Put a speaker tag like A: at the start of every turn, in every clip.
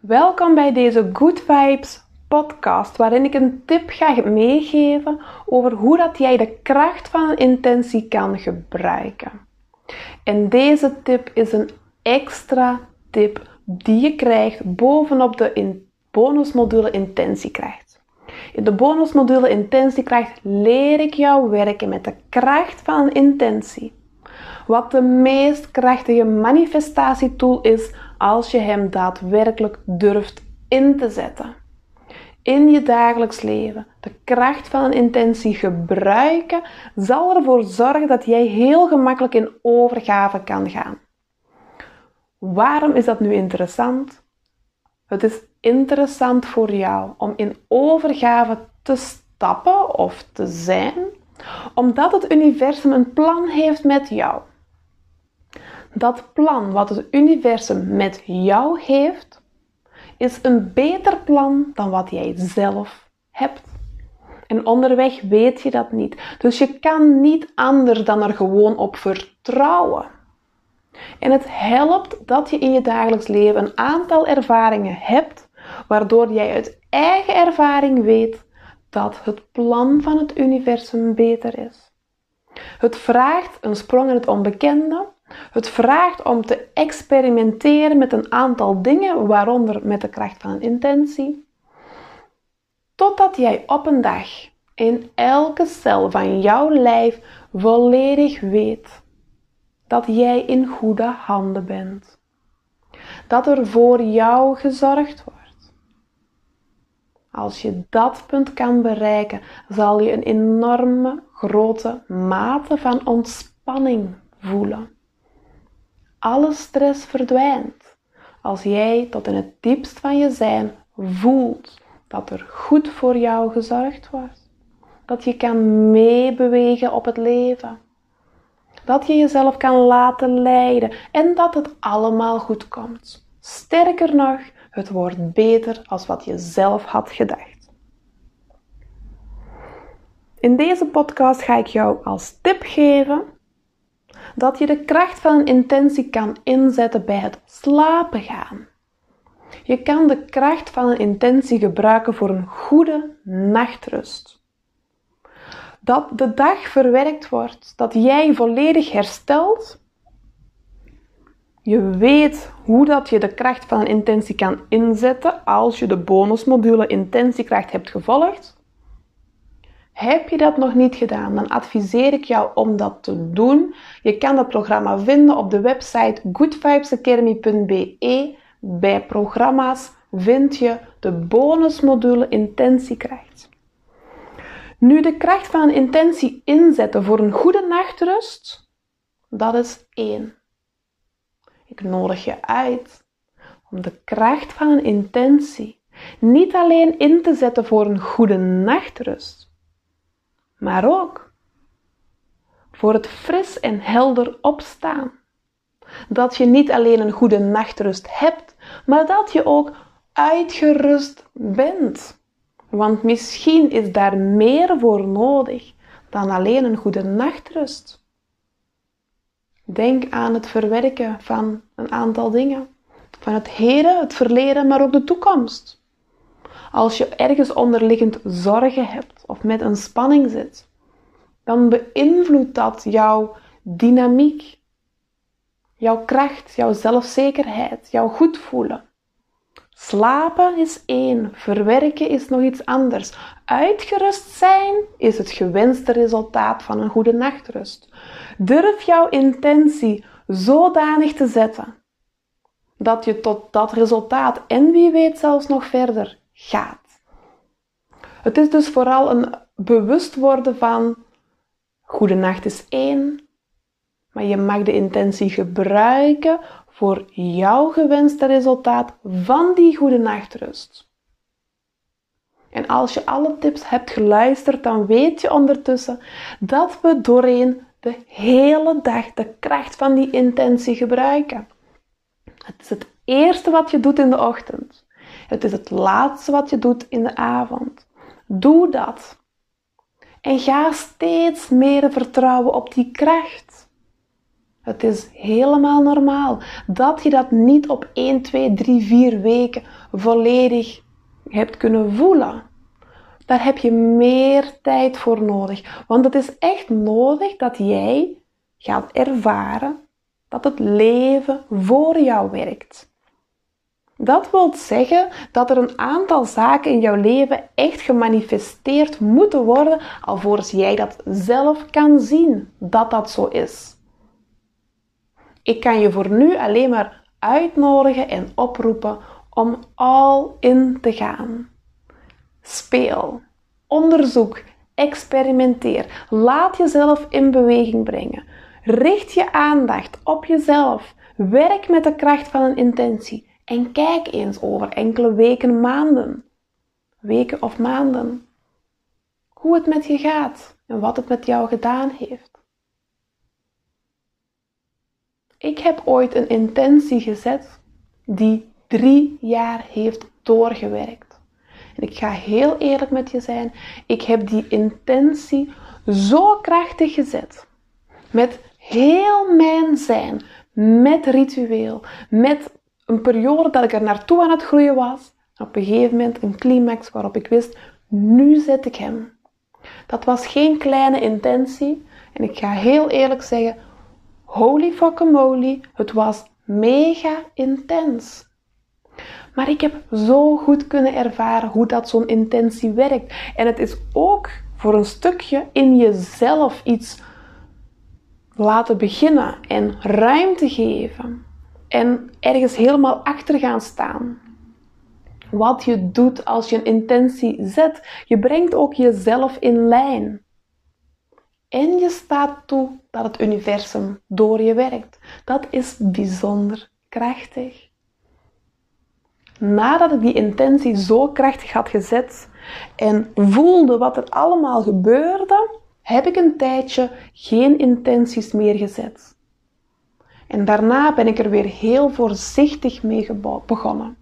A: Welkom bij deze Good Vibes podcast, waarin ik een tip ga meegeven over hoe dat jij de kracht van een intentie kan gebruiken. En deze tip is een extra tip die je krijgt bovenop de in bonusmodule intentiekracht. In de bonusmodule intentiekracht leer ik jou werken met de kracht van een intentie. Wat de meest krachtige manifestatietool is als je hem daadwerkelijk durft in te zetten. In je dagelijks leven de kracht van een intentie gebruiken zal ervoor zorgen dat jij heel gemakkelijk in overgave kan gaan. Waarom is dat nu interessant? Het is interessant voor jou om in overgave te stappen of te zijn, omdat het universum een plan heeft met jou dat plan wat het universum met jou heeft, is een beter plan dan wat jij zelf hebt. En onderweg weet je dat niet. Dus je kan niet anders dan er gewoon op vertrouwen. En het helpt dat je in je dagelijks leven een aantal ervaringen hebt, waardoor jij uit eigen ervaring weet dat het plan van het universum beter is. Het vraagt een sprong in het onbekende, het vraagt om te experimenteren met een aantal dingen, waaronder met de kracht van een intentie, totdat jij op een dag in elke cel van jouw lijf volledig weet dat jij in goede handen bent. Dat er voor jou gezorgd wordt. Als je dat punt kan bereiken, zal je een enorme grote mate van ontspanning voelen alle stress verdwijnt. Als jij tot in het diepst van je zijn voelt dat er goed voor jou gezorgd wordt. Dat je kan meebewegen op het leven. Dat je jezelf kan laten leiden en dat het allemaal goed komt. Sterker nog, het wordt beter als wat je zelf had gedacht. In deze podcast ga ik jou als tip geven dat je de kracht van een intentie kan inzetten bij het slapen gaan. Je kan de kracht van een intentie gebruiken voor een goede nachtrust. Dat de dag verwerkt wordt, dat jij volledig herstelt. Je weet hoe dat je de kracht van een intentie kan inzetten als je de bonusmodule intentiekracht hebt gevolgd. Heb je dat nog niet gedaan, dan adviseer ik jou om dat te doen. Je kan dat programma vinden op de website goodvibesacademy.be. Bij programma's vind je de bonusmodule Intentiekracht. Nu de kracht van een intentie inzetten voor een goede nachtrust, dat is één. Ik nodig je uit om de kracht van een intentie niet alleen in te zetten voor een goede nachtrust, maar ook voor het fris en helder opstaan. Dat je niet alleen een goede nachtrust hebt, maar dat je ook uitgerust bent. Want misschien is daar meer voor nodig dan alleen een goede nachtrust. Denk aan het verwerken van een aantal dingen. Van het heden, het verleden, maar ook de toekomst. Als je ergens onderliggend zorgen hebt of met een spanning zit, dan beïnvloedt dat jouw dynamiek, jouw kracht, jouw zelfzekerheid, jouw goed voelen. Slapen is één, verwerken is nog iets anders. Uitgerust zijn is het gewenste resultaat van een goede nachtrust. Durf jouw intentie zodanig te zetten dat je tot dat resultaat en wie weet zelfs nog verder gaat. Het is dus vooral een bewust worden van goede nacht is één, maar je mag de intentie gebruiken voor jouw gewenste resultaat van die goede nachtrust. En als je alle tips hebt geluisterd, dan weet je ondertussen dat we doorheen de hele dag de kracht van die intentie gebruiken. Het is het eerste wat je doet in de ochtend. Het is het laatste wat je doet in de avond. Doe dat. En ga steeds meer vertrouwen op die kracht. Het is helemaal normaal dat je dat niet op 1, 2, 3, 4 weken volledig hebt kunnen voelen. Daar heb je meer tijd voor nodig. Want het is echt nodig dat jij gaat ervaren dat het leven voor jou werkt. Dat wil zeggen dat er een aantal zaken in jouw leven echt gemanifesteerd moeten worden alvorens jij dat zelf kan zien dat dat zo is. Ik kan je voor nu alleen maar uitnodigen en oproepen om all in te gaan. Speel, onderzoek, experimenteer. Laat jezelf in beweging brengen. Richt je aandacht op jezelf. Werk met de kracht van een intentie. En kijk eens over enkele weken, maanden. Weken of maanden. Hoe het met je gaat en wat het met jou gedaan heeft. Ik heb ooit een intentie gezet die drie jaar heeft doorgewerkt. En ik ga heel eerlijk met je zijn, ik heb die intentie zo krachtig gezet. Met heel mijn zijn, met ritueel, met een periode dat ik er naartoe aan het groeien was. Op een gegeven moment een climax waarop ik wist, nu zet ik hem. Dat was geen kleine intentie. En ik ga heel eerlijk zeggen, holy moly, het was mega intens. Maar ik heb zo goed kunnen ervaren hoe dat zo'n intentie werkt. En het is ook voor een stukje in jezelf iets laten beginnen en ruimte geven. En ergens helemaal achter gaan staan. Wat je doet als je een intentie zet, je brengt ook jezelf in lijn. En je staat toe dat het universum door je werkt. Dat is bijzonder krachtig nadat ik die intentie zo krachtig had gezet en voelde wat er allemaal gebeurde, heb ik een tijdje geen intenties meer gezet. En daarna ben ik er weer heel voorzichtig mee begonnen.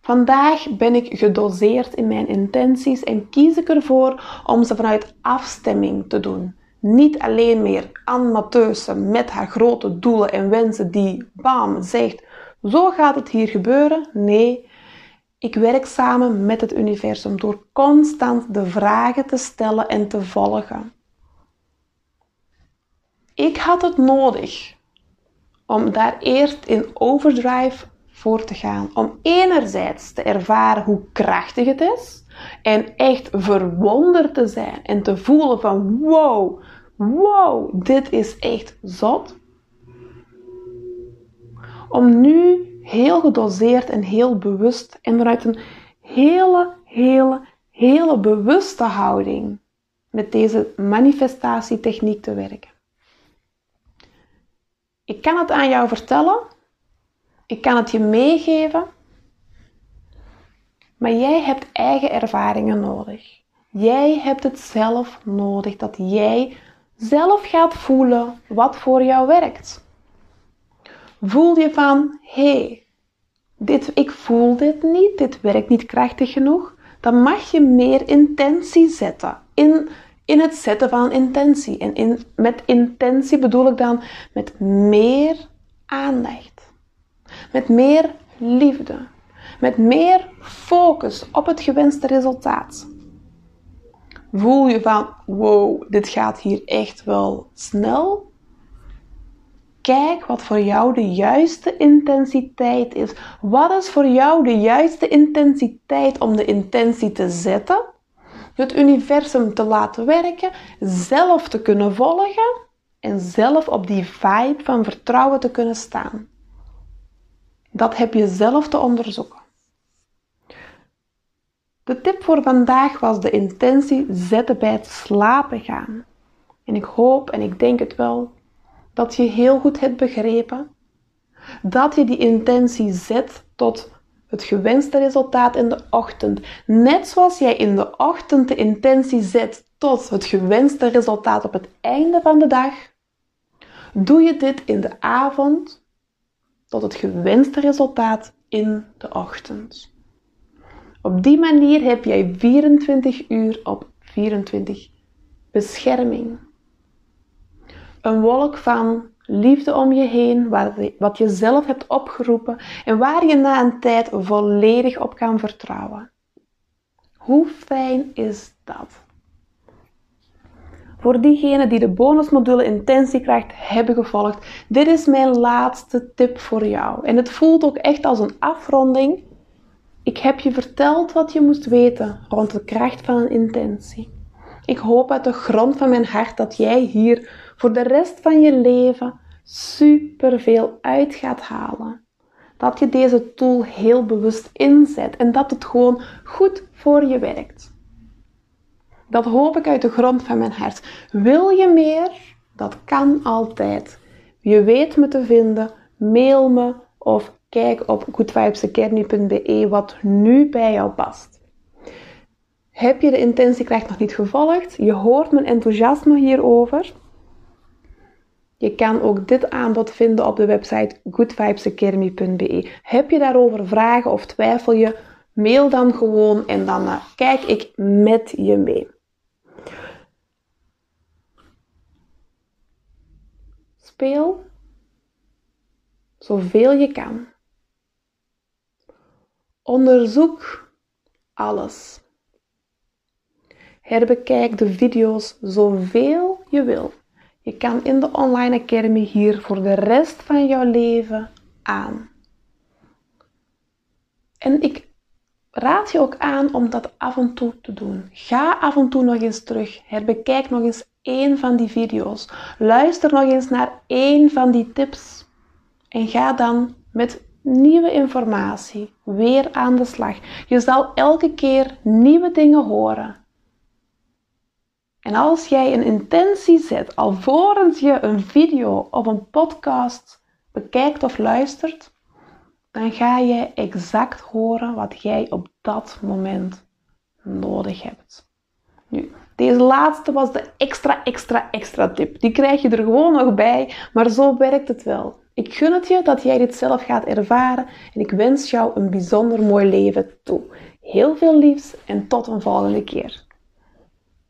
A: Vandaag ben ik gedoseerd in mijn intenties en kies ik ervoor om ze vanuit afstemming te doen. Niet alleen meer Anne met haar grote doelen en wensen die, bam, zegt zo gaat het hier gebeuren. Nee, ik werk samen met het universum door constant de vragen te stellen en te volgen. Ik had het nodig om daar eerst in overdrive voor te gaan. Om enerzijds te ervaren hoe krachtig het is en echt verwonderd te zijn en te voelen van wow, wow, dit is echt zot om nu heel gedoseerd en heel bewust en vanuit een hele, hele, hele bewuste houding met deze manifestatietechniek te werken. Ik kan het aan jou vertellen, ik kan het je meegeven, maar jij hebt eigen ervaringen nodig. Jij hebt het zelf nodig dat jij zelf gaat voelen wat voor jou werkt voel je van, hé, hey, dit, ik voel dit niet, dit werkt niet krachtig genoeg, dan mag je meer intentie zetten. In, in het zetten van intentie. En in, met intentie bedoel ik dan met meer aandacht. Met meer liefde. Met meer focus op het gewenste resultaat. Voel je van, wow, dit gaat hier echt wel snel. Kijk wat voor jou de juiste intensiteit is. Wat is voor jou de juiste intensiteit om de intentie te zetten? Het universum te laten werken, zelf te kunnen volgen en zelf op die vibe van vertrouwen te kunnen staan. Dat heb je zelf te onderzoeken. De tip voor vandaag was de intentie zetten bij het slapen gaan. En ik hoop en ik denk het wel dat je heel goed hebt begrepen dat je die intentie zet tot het gewenste resultaat in de ochtend. Net zoals jij in de ochtend de intentie zet tot het gewenste resultaat op het einde van de dag, doe je dit in de avond tot het gewenste resultaat in de ochtend. Op die manier heb jij 24 uur op 24 bescherming een wolk van liefde om je heen, wat je zelf hebt opgeroepen en waar je na een tijd volledig op kan vertrouwen. Hoe fijn is dat? Voor diegenen die de bonusmodule Intentiekracht hebben gevolgd, dit is mijn laatste tip voor jou. En het voelt ook echt als een afronding. Ik heb je verteld wat je moest weten rond de kracht van een intentie. Ik hoop uit de grond van mijn hart dat jij hier voor de rest van je leven superveel uit gaat halen. Dat je deze tool heel bewust inzet en dat het gewoon goed voor je werkt. Dat hoop ik uit de grond van mijn hart. Wil je meer? Dat kan altijd. Je weet me te vinden. Mail me of kijk op goodvibesacademy.be wat nu bij jou past. Heb je de intentiekracht nog niet gevolgd? Je hoort mijn enthousiasme hierover. Je kan ook dit aanbod vinden op de website goodvibesacademy.be. Heb je daarover vragen of twijfel je? Mail dan gewoon en dan uh, kijk ik met je mee. Speel zoveel je kan. Onderzoek alles. Herbekijk de video's zoveel je wil. Je kan in de Online Academy hier voor de rest van jouw leven aan. En ik raad je ook aan om dat af en toe te doen. Ga af en toe nog eens terug. Herbekijk nog eens één van die video's. Luister nog eens naar één van die tips. En ga dan met nieuwe informatie weer aan de slag. Je zal elke keer nieuwe dingen horen. En als jij een intentie zet alvorens je een video of een podcast bekijkt of luistert, dan ga je exact horen wat jij op dat moment nodig hebt. Nu, deze laatste was de extra, extra, extra tip. Die krijg je er gewoon nog bij, maar zo werkt het wel. Ik gun het je dat jij dit zelf gaat ervaren en ik wens jou een bijzonder mooi leven toe. Heel veel liefs en tot een volgende keer.